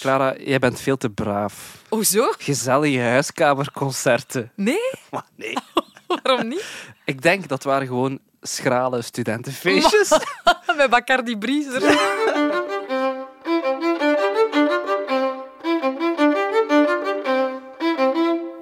Clara, jij bent veel te braaf. Hoezo? Gezellige huiskamerconcerten. Nee? Maar nee. Waarom niet? Ik denk dat waren gewoon schrale studentenfeestjes. Met Bacardi Briezer.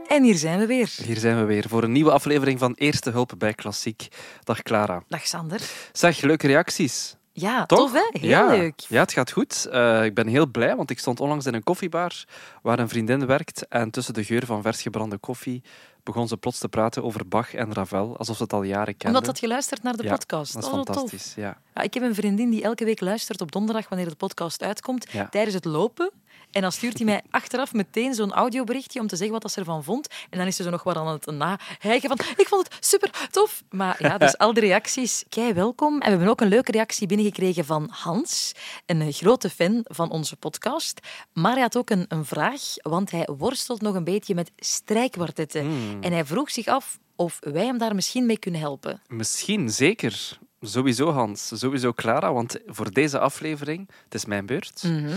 En hier zijn we weer. Hier zijn we weer voor een nieuwe aflevering van Eerste Hulp bij Klassiek. Dag Clara. Dag Sander. Zeg, leuke reacties. Ja, Toch? tof hè? Heel ja. leuk. Ja, het gaat goed. Eh, ik ben heel blij, want ik stond onlangs in een koffiebar waar een vriendin werkt. En tussen de geur van vers gebrande koffie begon ze plots te praten over Bach en Ravel, alsof ze het al jaren kende. Omdat dat je luistert naar de Ja, podcast. Dat is Oh, fantastisch, ja. Ja, ik heb een vriendin die elke week luistert op donderdag wanneer de podcast uitkomt, Ja. tijdens het lopen. En dan stuurt hij mij achteraf meteen zo'n audioberichtje om te zeggen wat ze ervan vond. En dan is ze zo nog wat aan het nahijgen van ik vond het super tof. Maar ja, dus al die reacties, kei welkom. En we hebben ook een leuke reactie binnengekregen van Hans, een grote fan van onze podcast. Maar hij had ook een, een vraag, want hij worstelt nog een beetje met strijkkwartetten. Hmm. En hij vroeg zich af of wij hem daar misschien mee kunnen helpen. Misschien, zeker. Sowieso Hans, sowieso Clara, want voor deze aflevering, het is mijn beurt, Mhm.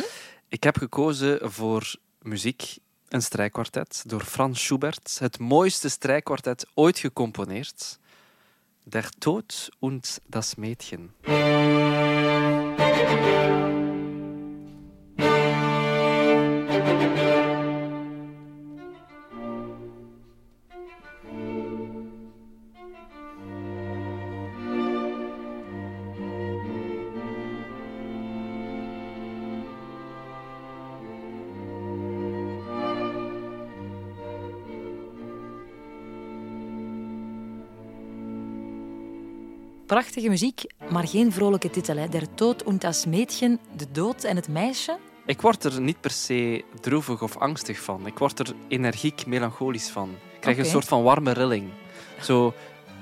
Ik heb gekozen voor muziek, een strijkkwartet, door Frans Schubert. Het mooiste strijkkwartet ooit gecomponeerd. Der Tod und das Mädchen. Prachtige muziek, maar geen vrolijke titel. Hè. Der Tod und das Mädchen, de dood en het meisje. Ik word er niet per se droevig of angstig van. Ik word er energiek, melancholisch van. Ik krijg een soort van warme rilling. Zo,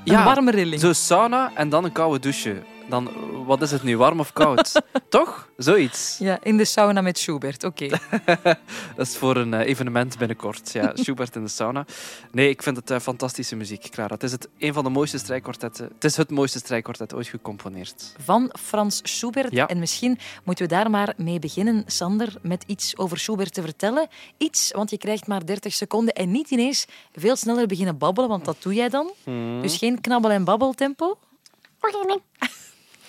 Een warme rilling. Zo sauna en dan een koude douche. Dan, wat is het nu, warm of koud? Toch? Zoiets. Ja, in de sauna met Schubert. Oké. Dat is voor een eh, evenement binnenkort. Ja, Schubert in de sauna. Nee, ik vind het eh, fantastische muziek, Clara. Het is het, een van de mooiste strijkkwartetten. Het is het mooiste strijkkwartet ooit gecomponeerd. Van Frans Schubert. Ja. En misschien moeten we daar maar mee beginnen, Sander, met iets over Schubert te vertellen. Iets, want je krijgt maar 30 seconden en niet ineens veel sneller beginnen babbelen, want dat doe jij dan. Hmm. Dus geen knabbel- en babbeltempo.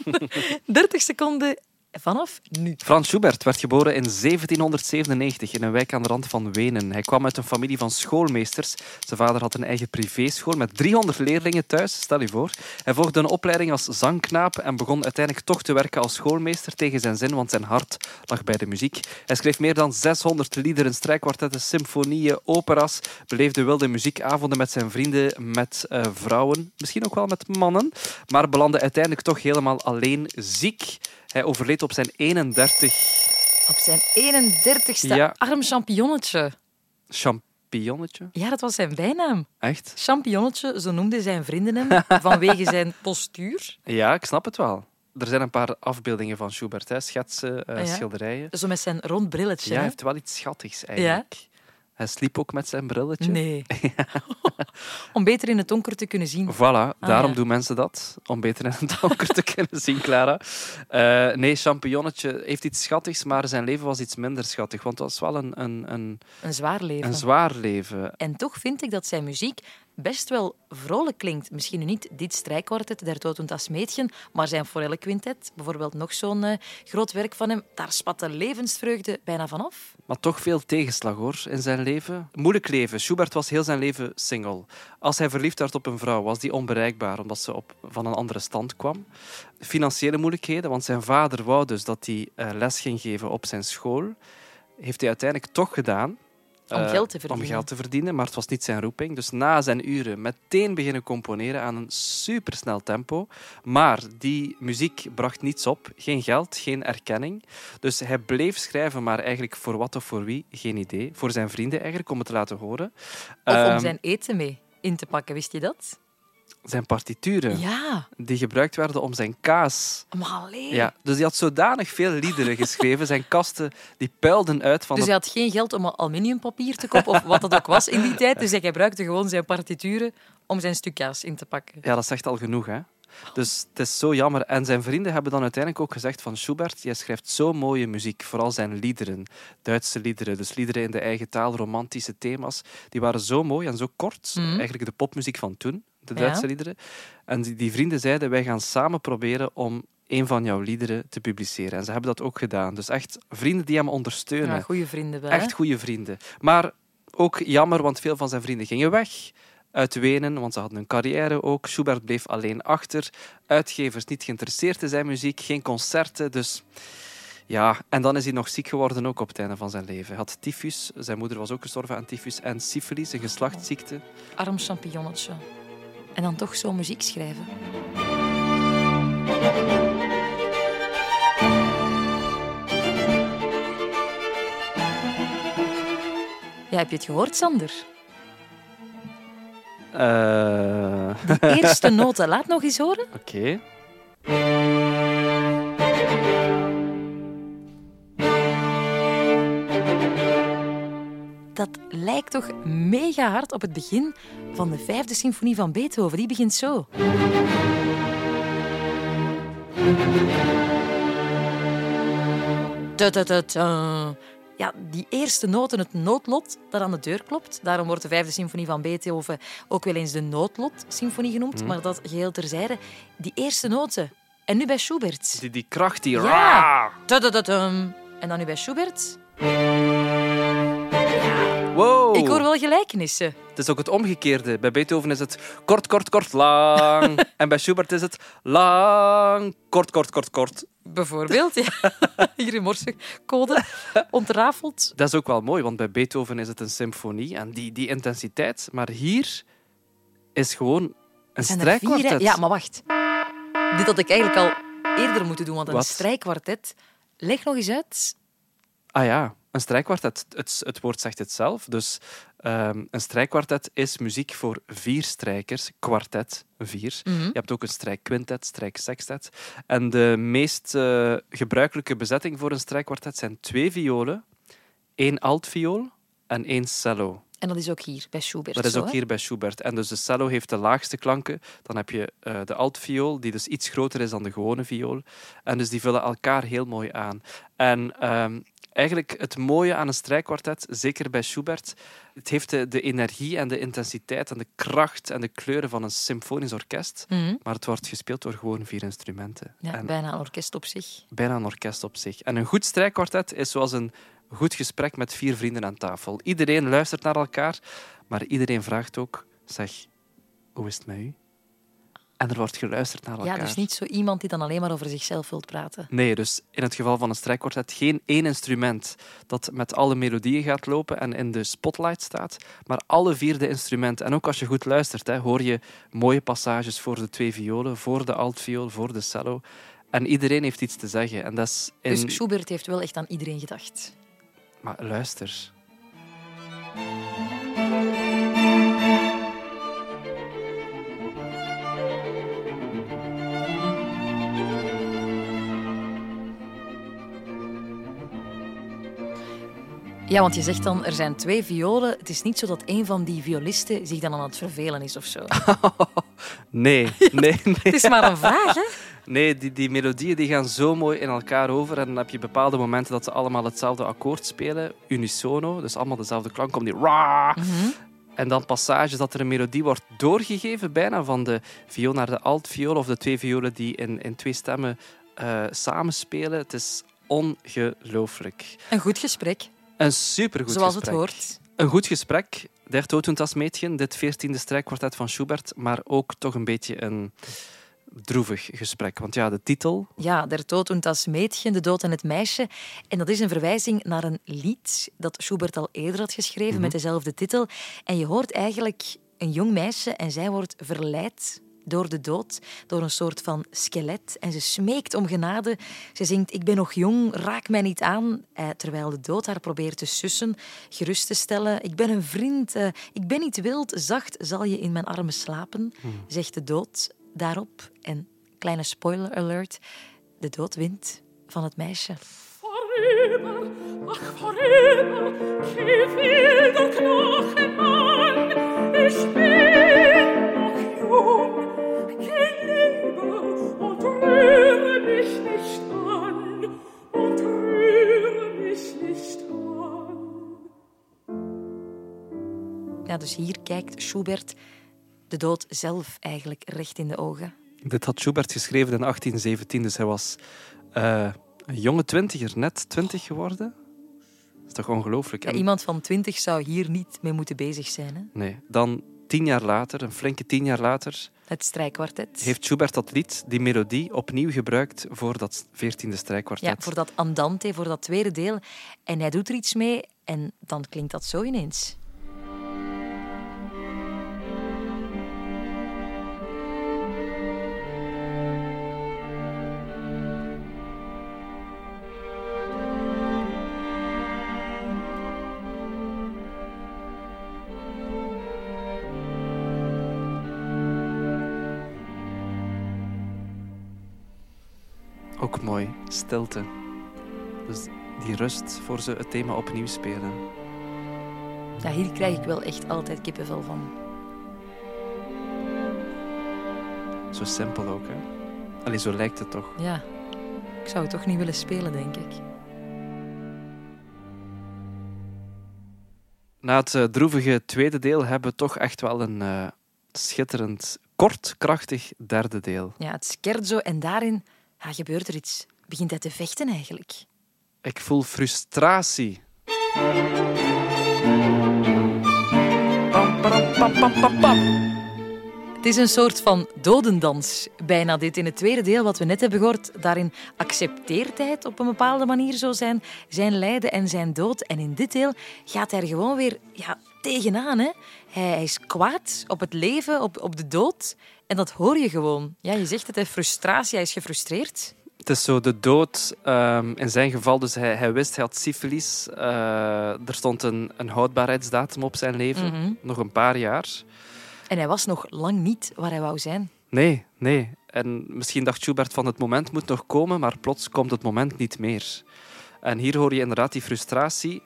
30 seconden vanaf nu. Frans Schubert werd geboren in 1797 in een wijk aan de rand van Wenen. Hij kwam uit een familie van schoolmeesters. Zijn vader had een eigen privéschool met 300 leerlingen thuis, stel je voor. Hij volgde een opleiding als zangknaap en begon uiteindelijk toch te werken als schoolmeester tegen zijn zin, want zijn hart lag bij de muziek. Hij schreef meer dan 600 liederen, strijkkwartetten, symfonieën, opera's, beleefde wilde muziekavonden met zijn vrienden, met eh, vrouwen, misschien ook wel met mannen, maar belandde uiteindelijk toch helemaal alleen ziek. Hij overleed op zijn 31 Op zijn 31ste Ja. arm champignonnetje. champignonnetje. Ja, dat was zijn bijnaam. Echt? Champignonnetje, zo noemden zijn vrienden hem, vanwege zijn postuur. Ja, ik snap het wel. Er zijn een paar afbeeldingen van Schubert, hè. schetsen, eh, Ah, ja. schilderijen. Zo met zijn rond brilletje. Ja, hij heeft wel iets schattigs eigenlijk. Hij sliep ook met zijn brilletje. Nee. Om beter in het donker te kunnen zien. Voilà, daarom Ah, ja. doen mensen dat. Om beter in het donker te kunnen zien, Clara. Eh, nee, champignonnetje heeft iets schattigs, maar zijn leven was iets minder schattig. Want het was wel een, een, een, Een zwaar leven. een zwaar leven. En toch vind ik dat zijn muziek best wel vrolijk klinkt. Misschien nu niet dit strijkkwartet, Der und das Mädchen, maar zijn forellenquintet, bijvoorbeeld nog zo'n eh, groot werk van hem, daar spat de levensvreugde bijna vanaf. Maar toch veel tegenslag hoor, in zijn leven. Moeilijk leven. Schubert was heel zijn leven single. Als hij verliefd werd op een vrouw, was die onbereikbaar omdat ze op, van een andere stand kwam. Financiële moeilijkheden, want zijn vader wou dus dat hij eh, les ging geven op zijn school. Heeft hij uiteindelijk toch gedaan. Om Eh, geld te verdienen. Om geld te verdienen, maar het was niet zijn roeping. Dus na zijn uren meteen beginnen componeren aan een supersnel tempo. Maar die muziek bracht niets op. Geen geld, geen erkenning. Dus hij bleef schrijven, maar eigenlijk voor wat of voor wie, geen idee. Voor zijn vrienden eigenlijk, om het te laten horen. Of om Ehm, zijn eten mee in te pakken, wist je dat? Zijn partituren, Ja, die gebruikt werden om zijn kaas... maar alleen. Ja, dus hij had zodanig veel liederen geschreven. Zijn kasten die puilden uit van Dus hij had geen geld om aluminiumpapier te kopen, of wat dat ook was in die tijd. Dus hij gebruikte gewoon zijn partituren om zijn stukjes in te pakken. Ja, dat zegt al genoeg, hè. Dus het is zo jammer. En zijn vrienden hebben dan uiteindelijk ook gezegd van Schubert, jij schrijft zo mooie muziek, vooral zijn liederen, Duitse liederen, dus liederen in de eigen taal, romantische thema's, die waren zo mooi en zo kort, Mhm. eigenlijk de popmuziek van toen, de Ja. Duitse liederen. En die, die vrienden zeiden, wij gaan samen proberen om een van jouw liederen te publiceren. En ze hebben dat ook gedaan. Dus echt vrienden die hem ondersteunen. Ja, goede vrienden wel. hè? Echt goede vrienden. Maar ook jammer, want veel van zijn vrienden gingen weg uit Wenen, want ze hadden een carrière ook. Schubert bleef alleen achter. Uitgevers niet geïnteresseerd in zijn muziek, geen concerten. Dus ja, en dan is hij nog ziek geworden ook op het einde van zijn leven. Hij had tyfus, zijn moeder was ook gestorven aan tyfus en syfilis, een geslachtsziekte. Arm champignonnetje. En dan toch zo muziek schrijven. Ja, heb je het gehoord, Sander? Eh, De eerste noten. Laat nog eens horen. Oké. Dat lijkt toch mega hard op het begin van de vijfde symfonie van Beethoven. Die begint zo. Ta-ta-ta-ta. Ja, die eerste noten, het noodlot dat aan de deur klopt. Daarom wordt de vijfde symfonie van Beethoven ook wel eens de noodlot-symfonie genoemd. Maar dat geheel terzijde. Die eerste noten. En nu bij Schubert. Die, die kracht, die... Ja. Ta-ta-ta-tam. En dan nu bij Schubert. Wel gelijkenissen. Het is ook het omgekeerde. Bij Beethoven is het kort, kort, kort, lang. en bij Schubert is het lang, kort, kort, kort, kort. Bijvoorbeeld, ja. Hier in Morsecode ontrafeld. Dat is ook wel mooi, want bij Beethoven is het een symfonie en die, die intensiteit. Maar hier is gewoon een strijkkwartet. Ja, maar wacht. Dit had ik eigenlijk al eerder moeten doen, want een Wat? strijkkwartet... Leg nog eens uit. Ah ja, een strijkkwartet. Het, het woord zegt het zelf. Dus ehm, een strijkkwartet is muziek voor vier strijkers. Kwartet, vier. Mhm. Je hebt ook een strijkquintet, strijksextet. En de meest eh, gebruikelijke bezetting voor een strijkkwartet zijn twee violen, één altviool en één cello. En dat is ook hier, bij Schubert. Dat is ook hier bij Schubert. En dus de cello heeft de laagste klanken. Dan heb je eh, de altviool, die dus iets groter is dan de gewone viool. En dus die vullen elkaar heel mooi aan. En ehm, eigenlijk het mooie aan een strijkkwartet, zeker bij Schubert, het heeft de, de energie en de intensiteit en de kracht en de kleuren van een symfonisch orkest. Mhm. Maar het wordt gespeeld door gewoon vier instrumenten. Ja, en bijna een orkest op zich. bijna een orkest op zich. En een goed strijkkwartet is zoals een goed gesprek met vier vrienden aan tafel. Iedereen luistert naar elkaar, maar iedereen vraagt ook: zeg, hoe is het met u? En er wordt geluisterd naar elkaar. Ja, dus niet zo iemand die dan alleen maar over zichzelf wilt praten. Nee, dus in het geval van een strijkkwartet geen één instrument dat met alle melodieën gaat lopen en in de spotlight staat, maar alle vier de instrumenten. En ook als je goed luistert, hè, hoor je mooie passages voor de twee violen, voor de altviool, voor de cello. En iedereen heeft iets te zeggen. En dat is in... Dus Schubert heeft wel echt aan iedereen gedacht. Maar luister. Ja, want je zegt dan, er zijn twee violen. Het is niet zo dat een van die violisten zich dan aan het vervelen is of zo. Nee, nee, nee. Het is maar een vraag, hè? Nee, die, die melodieën die gaan zo mooi in elkaar over. En dan heb je bepaalde momenten dat ze allemaal hetzelfde akkoord spelen, unisono. Dus allemaal dezelfde klank, om die ra. En dan passages dat er een melodie wordt doorgegeven, bijna van de viool naar de altviool. Of de twee violen die in, in twee stemmen eh, samenspelen. Het is ongelooflijk. Een goed gesprek, Een supergoed zoals gesprek. het hoort. Een goed gesprek. Der Mädchen, dit veertiende strijkkwartet van Schubert. Maar ook toch een beetje een droevig gesprek. Want ja, de titel... Ja, Der Tod und das Mädchen, De Dood en het Meisje. En dat is een verwijzing naar een lied dat Schubert al eerder had geschreven met dezelfde titel. En je hoort eigenlijk een jong meisje en zij wordt verleid door de dood, door een soort van skelet. En ze smeekt om genade. Ze zingt, ik ben nog jong, raak mij niet aan. Eh, terwijl de dood haar probeert te sussen, gerust te stellen. Ik ben een vriend, eh, ik ben niet wild, zacht zal je in mijn armen slapen, zegt de dood daarop. En kleine spoiler alert, de dood wint van het meisje. Vorüber, ach vorüber, ich bin Ja, dus hier kijkt Schubert de dood zelf eigenlijk recht in de ogen. Dit had Schubert geschreven in 1817, dus hij was eh, een jonge twintiger, net twintig geworden. Dat is toch ongelooflijk? Ja, iemand van twintig zou hier niet mee moeten bezig zijn. Hè? Nee. Dan tien jaar later, een flinke tien jaar later, Het strijkkwartet. heeft Schubert dat lied, die melodie, opnieuw gebruikt voor dat veertiende strijkkwartet. Ja, voor dat andante, voor dat tweede deel. En hij doet er iets mee en dan klinkt dat zo ineens. Stilte. Dus die rust voor ze het thema opnieuw spelen. Ja, hier krijg ik wel echt altijd kippenvel van. Zo simpel ook, hè? Allee, zo lijkt het toch. Ja, ik zou het toch niet willen spelen, denk ik. Na het eh, droevige tweede deel hebben we toch echt wel een eh, schitterend, kort, krachtig derde deel. Ja, het scherzo en daarin ja, gebeurt er iets. Begint hij te vechten eigenlijk. Ik voel frustratie. Het is een soort van dodendans, bijna dit in het tweede deel wat we net hebben gehoord. Daarin accepteert hij het op een bepaalde manier zo zijn, zijn lijden en zijn dood. En in dit deel gaat hij er gewoon weer ja, tegenaan. Hè? Hij, is kwaad op het leven, op, op de dood. En dat hoor je gewoon. Ja, je zegt het, hij frustratie, hij is gefrustreerd. Het is zo de dood, ehm, in zijn geval, dus hij, hij wist, hij had syfilis. Eh, er stond een, een houdbaarheidsdatum op zijn leven, Mhm. nog een paar jaar. En hij was nog lang niet waar hij wou zijn. Nee, nee. En misschien dacht Schubert van het moment moet nog komen, maar plots komt het moment niet meer. En hier hoor je inderdaad die frustratie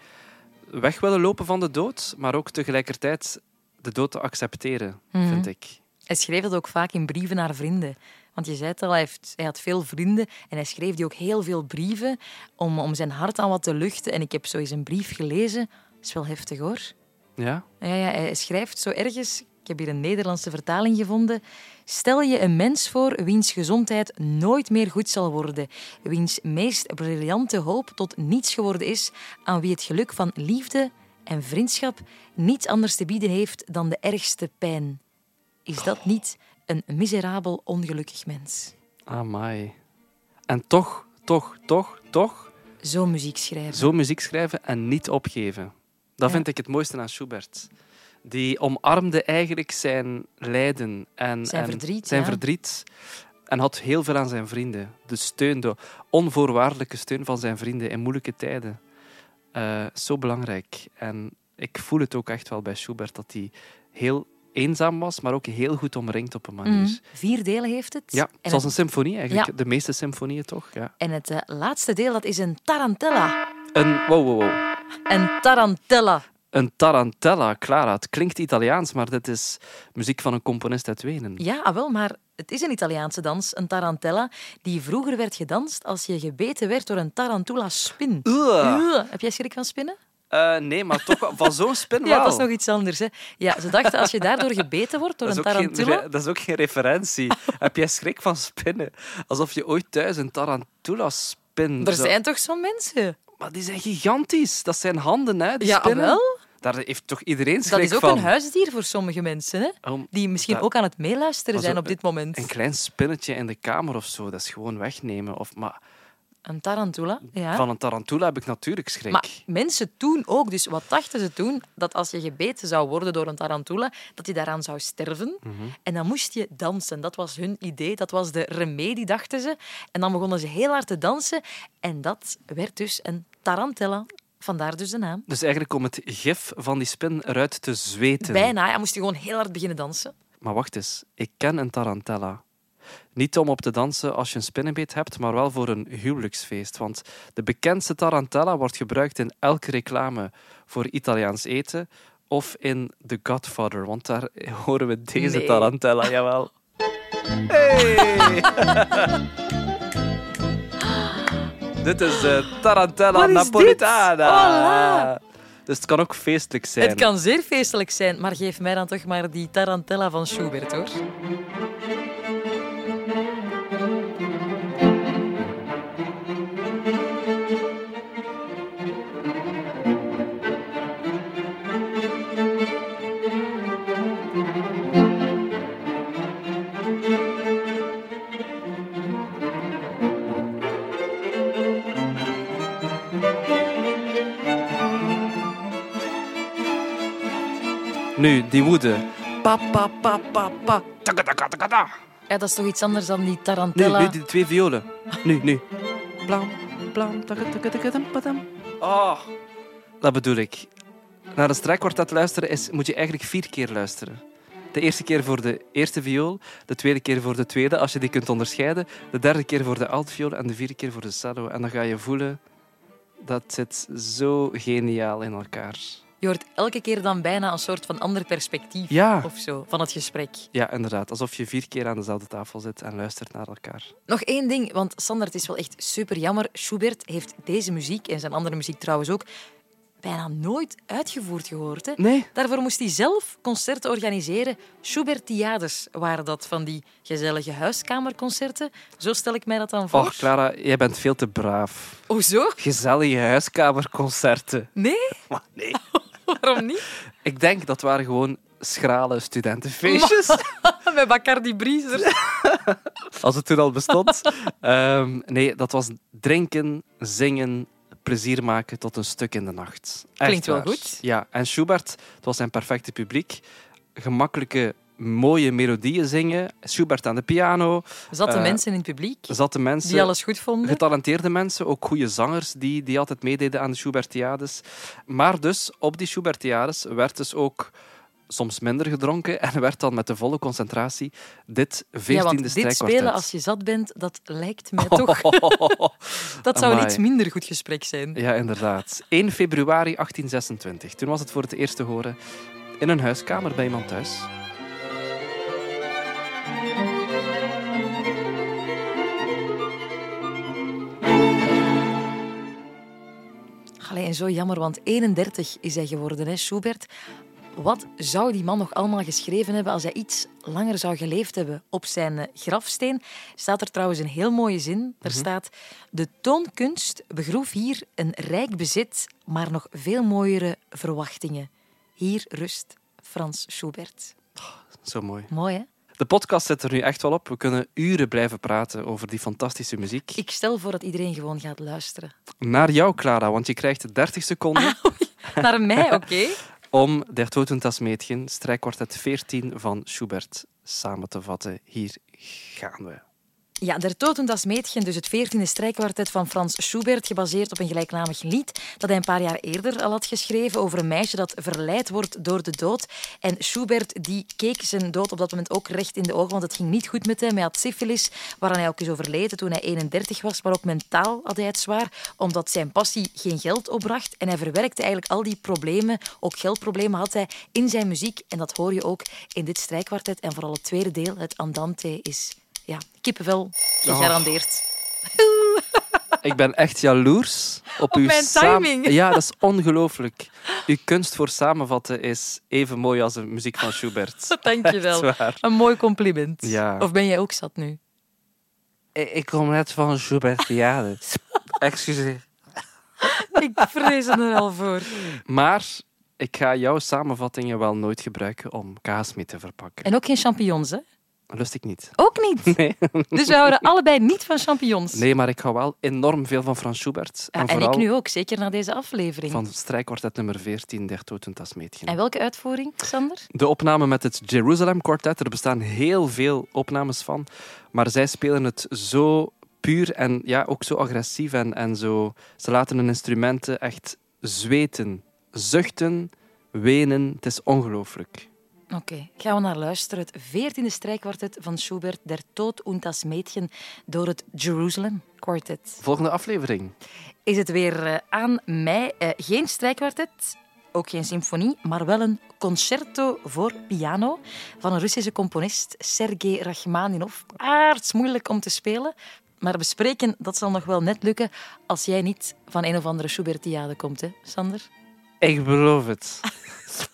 weg willen lopen van de dood, maar ook tegelijkertijd de dood te accepteren, Mhm. vind ik. Hij schreef dat ook vaak in brieven naar vrienden. Want je zei het al, hij, heeft, hij had veel vrienden en hij schreef die ook heel veel brieven om, om zijn hart aan wat te luchten. En ik heb zo eens een brief gelezen. Dat is wel heftig hoor. Ja? Ja, ja, hij schrijft zo ergens, ik heb hier een Nederlandse vertaling gevonden. Stel je een mens voor wiens gezondheid nooit meer goed zal worden, wiens meest briljante hoop tot niets geworden is, aan wie het geluk van liefde en vriendschap niets anders te bieden heeft dan de ergste pijn. Is dat niet een miserabel, ongelukkig mens? Amai. En toch, toch, toch, toch, Zo muziek schrijven. zo muziek schrijven en niet opgeven. Dat Ja. vind ik het mooiste aan Schubert. Die omarmde eigenlijk zijn lijden en Zijn en verdriet, zijn ja. verdriet. En had heel veel aan zijn vrienden. De steun, de onvoorwaardelijke steun van zijn vrienden in moeilijke tijden. Eh, zo belangrijk. En ik voel het ook echt wel bij Schubert dat hij heel eenzaam was, maar ook heel goed omringd op een manier. Mhm. Vier delen heeft het. Ja, en zoals een symfonie eigenlijk. Ja. De meeste symfonieën toch? Ja. en het eh, laatste deel dat is een tarantella. Een, wow, wow, wow. Een tarantella. Een tarantella, Clara. Het klinkt Italiaans, maar dit is muziek van een componist uit Wenen. Ja, ah, wel, maar het is een Italiaanse dans, een tarantella, die vroeger werd gedanst als je gebeten werd door een tarantula-spin. Ugh. Heb jij schrik van spinnen? Eh, nee, maar toch wel- van zo'n spin wel. Ja, dat is nog iets anders. Hè. Ja, ze dachten als je daardoor gebeten wordt door een geen, tarantula... dat is ook geen referentie. Heb jij schrik van spinnen? Alsof je ooit thuis een tarantula-spin... Er zo- zijn toch zo'n mensen? Maar die zijn gigantisch. Dat zijn handen, hè, die Ja, spinnen. wel. Daar heeft toch iedereen schrik Dat is ook van? een huisdier voor sommige mensen, hè? Die misschien dat- ook aan het meeluisteren zijn op dit moment. Een klein spinnetje in de kamer of zo, dat is gewoon wegnemen. Of, maar Een tarantula, ja. van een tarantula heb ik natuurlijk schrik. Maar mensen toen ook, dus wat dachten ze toen? Dat als je gebeten zou worden door een tarantula, dat je daaraan zou sterven. Mhm. En dan moest je dansen. Dat was hun idee, dat was de remedie, dachten ze. En dan begonnen ze heel hard te dansen. En dat werd dus een tarantella. Vandaar dus de naam. Dus eigenlijk om het gif van die spin eruit te zweten. Bijna, ja, moest je gewoon heel hard beginnen dansen. Maar wacht eens, ik ken een tarantella. Niet om op te dansen als je een spinnenbeet hebt, maar wel voor een huwelijksfeest. Want de bekendste tarantella wordt gebruikt in elke reclame voor Italiaans eten of in The Godfather, want daar horen we deze Nee. tarantella, jawel. Hey! dit is de tarantella is napolitana. Dus het kan ook feestelijk zijn. Het kan zeer feestelijk zijn, maar geef mij dan toch maar die tarantella van Schubert, hoor. Nu, die woede. Pa, pa, pa, pa, pa. Taka, taka, taka, ta. Ja, dat is toch iets anders dan die Nu, tarantella? nu, die twee violen. Nu, nu. Blam, blam, taka, taka, taka, tam, padam. Oh, dat bedoel ik. Naar een strijkkwartet luisteren is, moet je eigenlijk vier keer luisteren. De eerste keer voor de eerste viool, de tweede keer voor de tweede, als je die kunt onderscheiden, de derde keer voor de altviool en de vierde keer voor de cello. En dan ga je voelen, dat zit zo geniaal in elkaar. Je hoort elke keer dan bijna een soort van ander perspectief Ja. of zo van het gesprek. Ja, inderdaad. Alsof je vier keer aan dezelfde tafel zit en luistert naar elkaar. Nog één ding, want Sander, het is wel echt super jammer. Schubert heeft deze muziek, en zijn andere muziek trouwens ook, bijna nooit uitgevoerd gehoord. Hè? Nee? Daarvoor moest hij zelf concerten organiseren. Schubertiades waren dat, van die gezellige huiskamerconcerten. Zo stel ik mij dat dan voor. Och, Clara, jij bent veel te braaf. Hoezo? Gezellige huiskamerconcerten. Nee? Maar nee. Waarom niet? Ik denk dat waren gewoon schrale studentenfeestjes. Met Bacardi Breezer. Als het toen al bestond. Ehm, nee, dat was drinken, zingen, plezier maken tot een stuk in de nacht. Echt Klinkt wel waar. goed. Ja, en Schubert, het was zijn perfecte publiek. Gemakkelijke, mooie melodieën zingen. Schubert aan de piano. Zaten Eh, mensen in het publiek Zatte mensen. die alles goed vonden. Getalenteerde mensen, ook goede zangers die, die altijd meededen aan de Schubertiades. Maar dus op die Schubertiades werd dus ook soms minder gedronken en werd dan met de volle concentratie dit 14e Ja, want dit spelen als je zat bent, dat lijkt mij toch... Dat zou een iets minder goed gesprek zijn. Ja, inderdaad. 1 februari 1826. Toen was het voor het eerst te horen in een huiskamer bij iemand thuis. Allee, en zo jammer, want 31 is hij geworden, hè, Schubert. Wat zou die man nog allemaal geschreven hebben als hij iets langer zou geleefd hebben? Op zijn eh, grafsteen staat er trouwens een heel mooie zin. Er staat: De toonkunst begroef hier een rijk bezit, maar nog veel mooiere verwachtingen. Hier rust Frans Schubert. Zo mooi. Mooi, hè? De podcast zit er nu echt wel op. We kunnen uren blijven praten over die fantastische muziek. Ik stel voor dat iedereen gewoon gaat luisteren. Naar jou, Clara, want je krijgt 30 seconden Naar mij, oké? om Der Toten das Mädchen, strijkkwartet 14 van Schubert, samen te vatten. Hier gaan we. Ja, Der Toten das Mädchen, dus het veertiende strijkkwartet van Frans Schubert, gebaseerd op een gelijknamig lied dat hij een paar jaar eerder al had geschreven over een meisje dat verleid wordt door de dood. En Schubert die keek zijn dood op dat moment ook recht in de ogen, want het ging niet goed met hem. Hij had syfilis, waaraan hij ook is overleden toen hij 31 was, maar ook mentaal had hij het zwaar, omdat zijn passie geen geld opbracht. En hij verwerkte eigenlijk al die problemen, ook geldproblemen had hij, in zijn muziek. En dat hoor je ook in dit strijkkwartet. En vooral het tweede deel, het Andante, is ja, kippenvel gegarandeerd. Ik ben echt jaloers op, Op uw mijn timing. Ja, dat is ongelooflijk. Uw kunst voor samenvatten is even mooi als de muziek van Schubert. Dank je wel. Een mooi compliment. Ja. Of ben jij ook zat nu? Ik kom net van Schubertiade. Excuseer. Ik vrees er al voor. Maar ik ga jouw samenvattingen wel nooit gebruiken om kaas mee te verpakken. En ook geen champignons, hè? Lust ik niet. Ook niet. Nee. Dus we houden allebei niet van champignons. nee, maar ik hou wel enorm veel van Frans Schubert. Ja, en vooral ik nu ook, zeker na deze aflevering. van strijkkwartet nummer 14, Der Toten Mädchen. En welke uitvoering, Sander? De opname met het Jerusalem Quartet, er bestaan heel veel opnames van, maar zij spelen het zo puur en ja, ook zo agressief en, en zo. Ze laten hun instrumenten echt zweten, zuchten, wenen. Het is ongelooflijk. Oké, gaan we naar luisteren. Het veertiende strijkkwartet van Schubert, Der Tod und das Mädchen, door het Jerusalem Quartet. Volgende aflevering. is het weer eh, aan mij. Eh, geen strijkkwartet, ook geen symfonie, maar wel een concerto voor piano van een Russische componist, Sergei Rachmaninov. Aardsmoeilijk om te spelen, maar bespreken dat zal nog wel net lukken als jij niet van een of andere Schubertiade komt, hè, Sander? Ik beloof het.